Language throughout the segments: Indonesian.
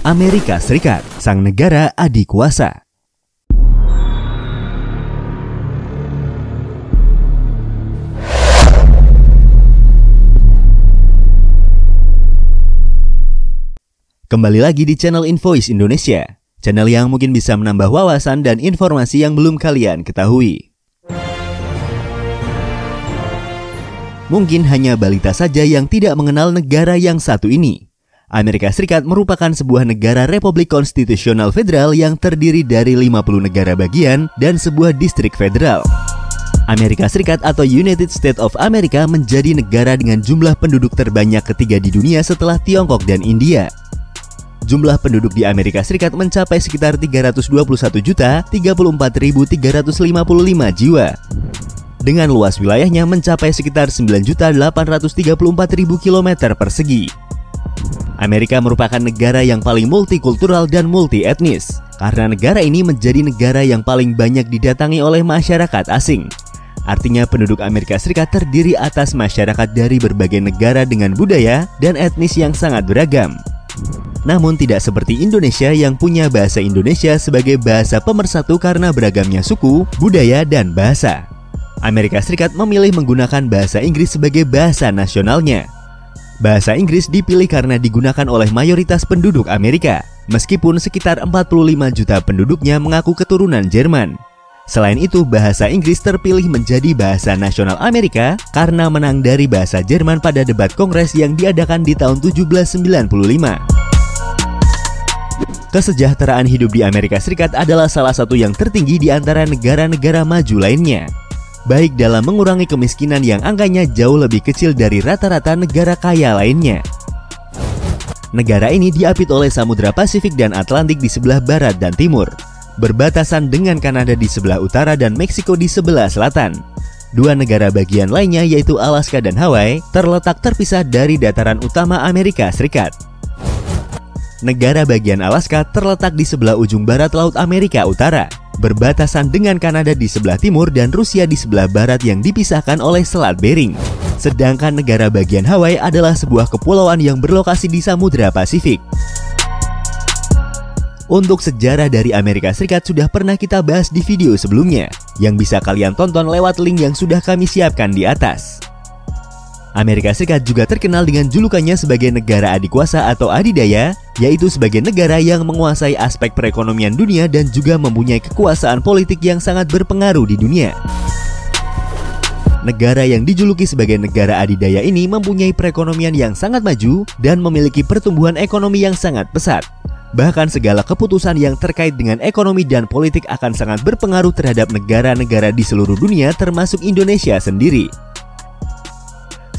Amerika Serikat, sang negara adik kuasa. Kembali lagi di channel Invoice Indonesia, channel yang mungkin bisa menambah wawasan dan informasi yang belum kalian ketahui. Mungkin hanya balita saja yang tidak mengenal negara yang satu ini. Amerika Serikat merupakan sebuah negara republik konstitusional federal yang terdiri dari 50 negara bagian dan sebuah distrik federal. Amerika Serikat atau United States of America menjadi negara dengan jumlah penduduk terbanyak ketiga di dunia setelah Tiongkok dan India. Jumlah penduduk di Amerika Serikat mencapai sekitar 321 juta 34.355 jiwa. Dengan luas wilayahnya mencapai sekitar 9.834.000 km persegi. Amerika merupakan negara yang paling multikultural dan multi etnis karena negara ini menjadi negara yang paling banyak didatangi oleh masyarakat asing. Artinya penduduk Amerika Serikat terdiri atas masyarakat dari berbagai negara dengan budaya dan etnis yang sangat beragam. Namun tidak seperti Indonesia yang punya bahasa Indonesia sebagai bahasa pemersatu karena beragamnya suku, budaya, dan bahasa. Amerika Serikat memilih menggunakan bahasa Inggris sebagai bahasa nasionalnya. Bahasa Inggris dipilih karena digunakan oleh mayoritas penduduk Amerika, meskipun sekitar 45 juta penduduknya mengaku keturunan Jerman. Selain itu, bahasa Inggris terpilih menjadi bahasa nasional Amerika karena menang dari bahasa Jerman pada debat Kongres yang diadakan di tahun 1795. Kesejahteraan hidup di Amerika Serikat adalah salah satu yang tertinggi di antara negara-negara maju lainnya baik dalam mengurangi kemiskinan yang angkanya jauh lebih kecil dari rata-rata negara kaya lainnya. Negara ini diapit oleh Samudra Pasifik dan Atlantik di sebelah barat dan timur, berbatasan dengan Kanada di sebelah utara dan Meksiko di sebelah selatan. Dua negara bagian lainnya yaitu Alaska dan Hawaii terletak terpisah dari dataran utama Amerika Serikat. Negara bagian Alaska terletak di sebelah ujung barat Laut Amerika Utara, berbatasan dengan Kanada di sebelah timur dan Rusia di sebelah barat yang dipisahkan oleh Selat Bering. Sedangkan negara bagian Hawaii adalah sebuah kepulauan yang berlokasi di Samudra Pasifik. Untuk sejarah dari Amerika Serikat sudah pernah kita bahas di video sebelumnya, yang bisa kalian tonton lewat link yang sudah kami siapkan di atas. Amerika Serikat juga terkenal dengan julukannya sebagai negara adikuasa atau adidaya, yaitu sebagai negara yang menguasai aspek perekonomian dunia dan juga mempunyai kekuasaan politik yang sangat berpengaruh di dunia. Negara yang dijuluki sebagai negara adidaya ini mempunyai perekonomian yang sangat maju dan memiliki pertumbuhan ekonomi yang sangat pesat. Bahkan segala keputusan yang terkait dengan ekonomi dan politik akan sangat berpengaruh terhadap negara-negara di seluruh dunia termasuk Indonesia sendiri.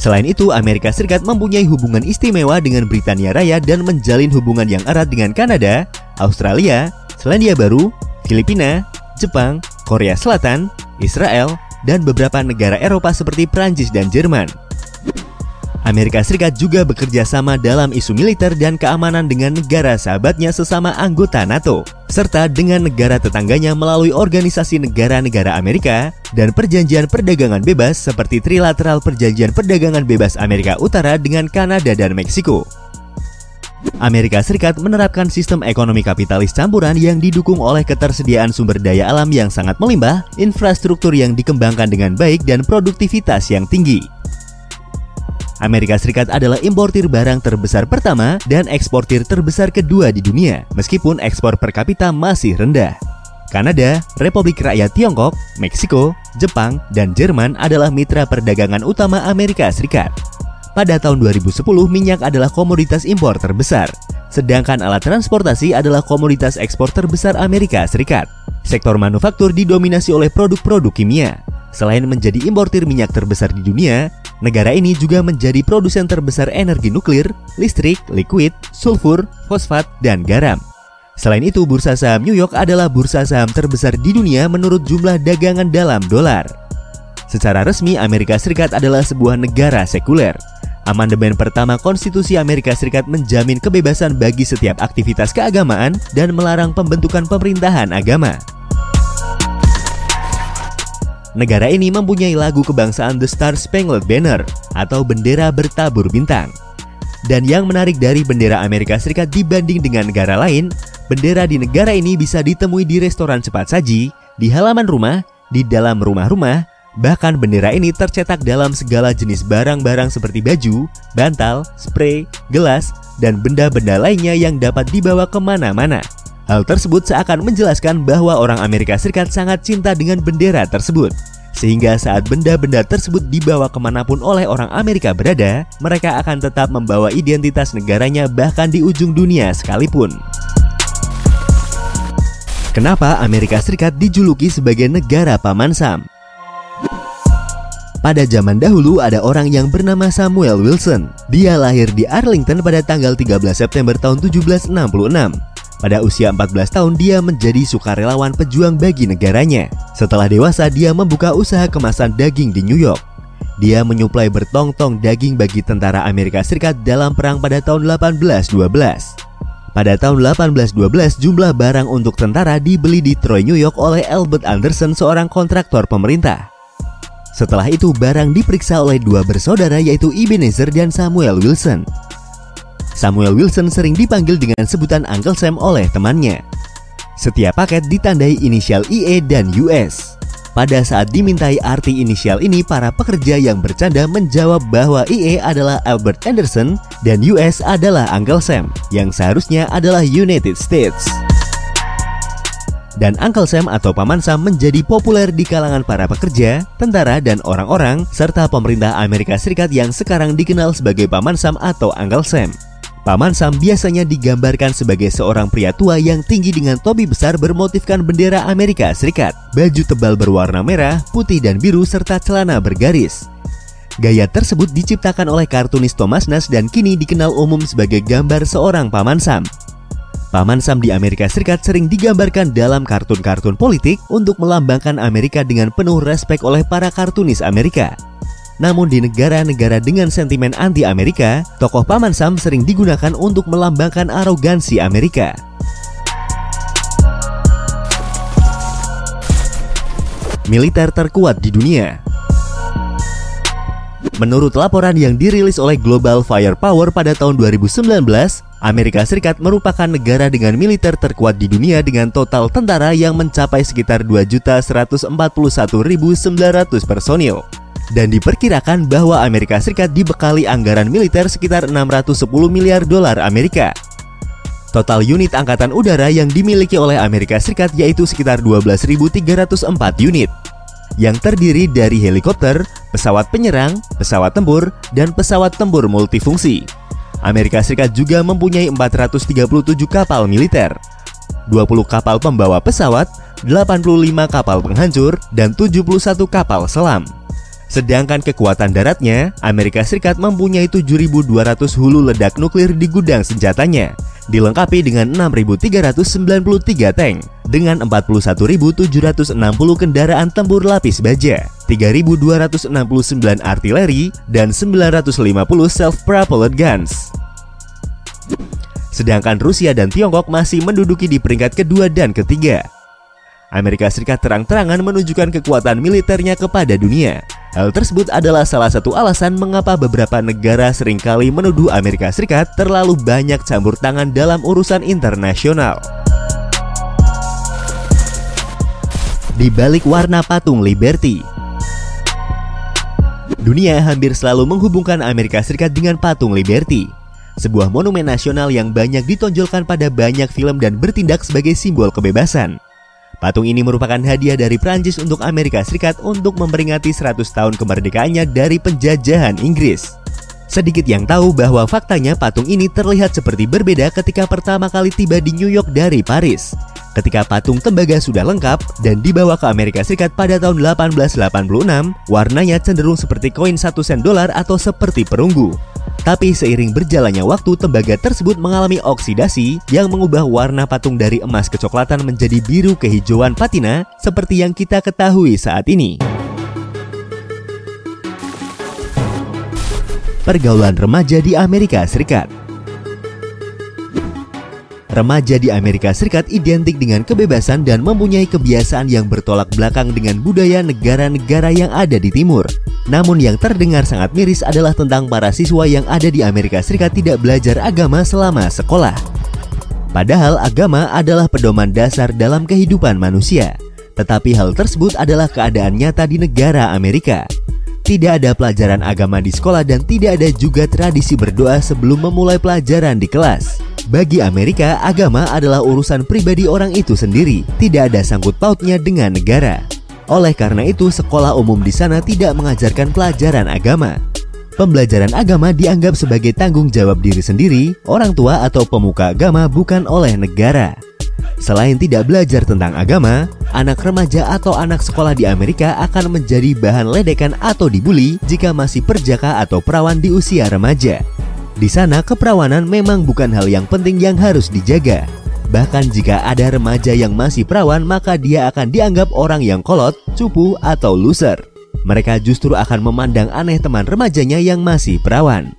Selain itu, Amerika Serikat mempunyai hubungan istimewa dengan Britania Raya dan menjalin hubungan yang erat dengan Kanada, Australia, Selandia Baru, Filipina, Jepang, Korea Selatan, Israel, dan beberapa negara Eropa seperti Prancis dan Jerman. Amerika Serikat juga bekerja sama dalam isu militer dan keamanan dengan negara sahabatnya sesama anggota NATO, serta dengan negara tetangganya melalui organisasi negara-negara Amerika dan perjanjian perdagangan bebas seperti Trilateral Perjanjian Perdagangan Bebas Amerika Utara dengan Kanada dan Meksiko. Amerika Serikat menerapkan sistem ekonomi kapitalis campuran yang didukung oleh ketersediaan sumber daya alam yang sangat melimpah, infrastruktur yang dikembangkan dengan baik, dan produktivitas yang tinggi. Amerika Serikat adalah importir barang terbesar pertama dan eksportir terbesar kedua di dunia, meskipun ekspor per kapita masih rendah. Kanada, Republik Rakyat Tiongkok, Meksiko, Jepang, dan Jerman adalah mitra perdagangan utama Amerika Serikat. Pada tahun 2010, minyak adalah komoditas impor terbesar, sedangkan alat transportasi adalah komoditas ekspor terbesar Amerika Serikat. Sektor manufaktur didominasi oleh produk-produk kimia. Selain menjadi importir minyak terbesar di dunia, Negara ini juga menjadi produsen terbesar energi nuklir, listrik, liquid, sulfur, fosfat, dan garam. Selain itu, bursa saham New York adalah bursa saham terbesar di dunia menurut jumlah dagangan dalam dolar. Secara resmi, Amerika Serikat adalah sebuah negara sekuler. Amandemen pertama Konstitusi Amerika Serikat menjamin kebebasan bagi setiap aktivitas keagamaan dan melarang pembentukan pemerintahan agama. Negara ini mempunyai lagu kebangsaan The Star Spangled Banner atau bendera bertabur bintang. Dan yang menarik dari bendera Amerika Serikat dibanding dengan negara lain, bendera di negara ini bisa ditemui di restoran cepat saji, di halaman rumah, di dalam rumah-rumah, bahkan bendera ini tercetak dalam segala jenis barang-barang seperti baju, bantal, spray, gelas, dan benda-benda lainnya yang dapat dibawa ke mana-mana. Hal tersebut seakan menjelaskan bahwa orang Amerika Serikat sangat cinta dengan bendera tersebut. Sehingga saat benda-benda tersebut dibawa ke mana pun oleh orang Amerika berada, mereka akan tetap membawa identitas negaranya bahkan di ujung dunia sekalipun. Kenapa Amerika Serikat dijuluki sebagai negara Paman Sam? Pada zaman dahulu ada orang yang bernama Samuel Wilson. Dia lahir di Arlington pada tanggal 13 September tahun 1766. Pada usia 14 tahun dia menjadi sukarelawan pejuang bagi negaranya. Setelah dewasa dia membuka usaha kemasan daging di New York. Dia menyuplai bertong-tong daging bagi tentara Amerika Serikat dalam perang pada tahun 1812. Pada tahun 1812 jumlah barang untuk tentara dibeli di Troy, New York oleh Albert Anderson seorang kontraktor pemerintah. Setelah itu barang diperiksa oleh dua bersaudara yaitu Ebenezer dan Samuel Wilson. Samuel Wilson sering dipanggil dengan sebutan Uncle Sam oleh temannya. Setiap paket ditandai inisial IE dan US. Pada saat dimintai arti inisial ini, para pekerja yang bercanda menjawab bahwa IE adalah Albert Anderson dan US adalah Uncle Sam, yang seharusnya adalah United States. Dan Uncle Sam atau Paman Sam menjadi populer di kalangan para pekerja, tentara, dan orang-orang, serta pemerintah Amerika Serikat yang sekarang dikenal sebagai Paman Sam atau Uncle Sam. Paman Sam biasanya digambarkan sebagai seorang pria tua yang tinggi dengan topi besar bermotifkan bendera Amerika Serikat, baju tebal berwarna merah, putih dan biru serta celana bergaris. Gaya tersebut diciptakan oleh kartunis Thomas Nash dan kini dikenal umum sebagai gambar seorang Paman Sam. Paman Sam di Amerika Serikat sering digambarkan dalam kartun-kartun politik untuk melambangkan Amerika dengan penuh respek oleh para kartunis Amerika. Namun di negara-negara dengan sentimen anti-Amerika, tokoh Paman Sam sering digunakan untuk melambangkan arogansi Amerika. Militer terkuat di dunia Menurut laporan yang dirilis oleh Global Firepower pada tahun 2019, Amerika Serikat merupakan negara dengan militer terkuat di dunia dengan total tentara yang mencapai sekitar 2.141.900 personil dan diperkirakan bahwa Amerika Serikat dibekali anggaran militer sekitar 610 miliar dolar Amerika. Total unit angkatan udara yang dimiliki oleh Amerika Serikat yaitu sekitar 12.304 unit yang terdiri dari helikopter, pesawat penyerang, pesawat tempur, dan pesawat tempur multifungsi. Amerika Serikat juga mempunyai 437 kapal militer, 20 kapal pembawa pesawat, 85 kapal penghancur, dan 71 kapal selam. Sedangkan kekuatan daratnya, Amerika Serikat mempunyai 7.200 hulu ledak nuklir di gudang senjatanya, dilengkapi dengan 6.393 tank, dengan 41.760 kendaraan tempur lapis baja, 3.269 artileri, dan 950 self-propelled guns. Sedangkan Rusia dan Tiongkok masih menduduki di peringkat kedua dan ketiga. Amerika Serikat terang-terangan menunjukkan kekuatan militernya kepada dunia, Hal tersebut adalah salah satu alasan mengapa beberapa negara sering kali menuduh Amerika Serikat terlalu banyak campur tangan dalam urusan internasional. Di balik warna patung Liberty, dunia hampir selalu menghubungkan Amerika Serikat dengan patung Liberty, sebuah monumen nasional yang banyak ditonjolkan pada banyak film dan bertindak sebagai simbol kebebasan. Patung ini merupakan hadiah dari Prancis untuk Amerika Serikat untuk memperingati 100 tahun kemerdekaannya dari penjajahan Inggris. Sedikit yang tahu bahwa faktanya patung ini terlihat seperti berbeda ketika pertama kali tiba di New York dari Paris. Ketika patung tembaga sudah lengkap dan dibawa ke Amerika Serikat pada tahun 1886, warnanya cenderung seperti koin 1 sen dolar atau seperti perunggu. Tapi seiring berjalannya waktu, tembaga tersebut mengalami oksidasi yang mengubah warna patung dari emas kecoklatan menjadi biru kehijauan patina seperti yang kita ketahui saat ini. Pergaulan remaja di Amerika Serikat Remaja di Amerika Serikat identik dengan kebebasan dan mempunyai kebiasaan yang bertolak belakang dengan budaya negara-negara yang ada di timur. Namun yang terdengar sangat miris adalah tentang para siswa yang ada di Amerika Serikat tidak belajar agama selama sekolah. Padahal agama adalah pedoman dasar dalam kehidupan manusia. Tetapi hal tersebut adalah keadaan nyata di negara Amerika. Tidak ada pelajaran agama di sekolah dan tidak ada juga tradisi berdoa sebelum memulai pelajaran di kelas. Bagi Amerika, agama adalah urusan pribadi orang itu sendiri, tidak ada sangkut pautnya dengan negara. Oleh karena itu, sekolah umum di sana tidak mengajarkan pelajaran agama. Pembelajaran agama dianggap sebagai tanggung jawab diri sendiri, orang tua atau pemuka agama bukan oleh negara. Selain tidak belajar tentang agama, anak remaja atau anak sekolah di Amerika akan menjadi bahan ledekan atau dibully jika masih perjaka atau perawan di usia remaja. Di sana keperawanan memang bukan hal yang penting yang harus dijaga. Bahkan jika ada remaja yang masih perawan maka dia akan dianggap orang yang kolot, cupu, atau loser. Mereka justru akan memandang aneh teman remajanya yang masih perawan.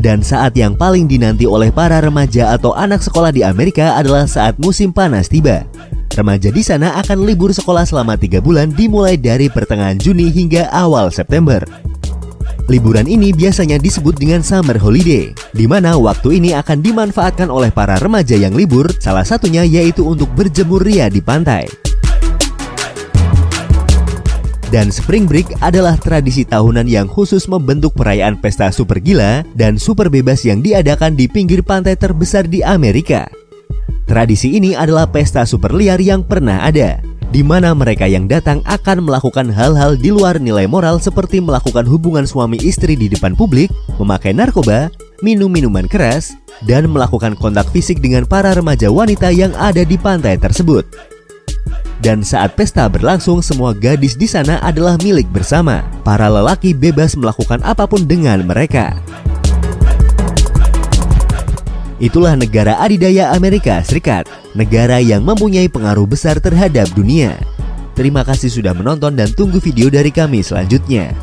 Dan saat yang paling dinanti oleh para remaja atau anak sekolah di Amerika adalah saat musim panas tiba. Remaja di sana akan libur sekolah selama tiga bulan dimulai dari pertengahan Juni hingga awal September. Liburan ini biasanya disebut dengan summer holiday, di mana waktu ini akan dimanfaatkan oleh para remaja yang libur, salah satunya yaitu untuk berjemur ria di pantai. Dan Spring Break adalah tradisi tahunan yang khusus membentuk perayaan pesta super gila dan super bebas yang diadakan di pinggir pantai terbesar di Amerika. Tradisi ini adalah pesta super liar yang pernah ada, di mana mereka yang datang akan melakukan hal-hal di luar nilai moral seperti melakukan hubungan suami istri di depan publik, memakai narkoba, minum minuman keras, dan melakukan kontak fisik dengan para remaja wanita yang ada di pantai tersebut. Dan saat pesta berlangsung, semua gadis di sana adalah milik bersama. Para lelaki bebas melakukan apa pun dengan mereka. Itulah negara adidaya Amerika Serikat, negara yang mempunyai pengaruh besar terhadap dunia. Terima kasih sudah menonton dan tunggu video dari kami selanjutnya.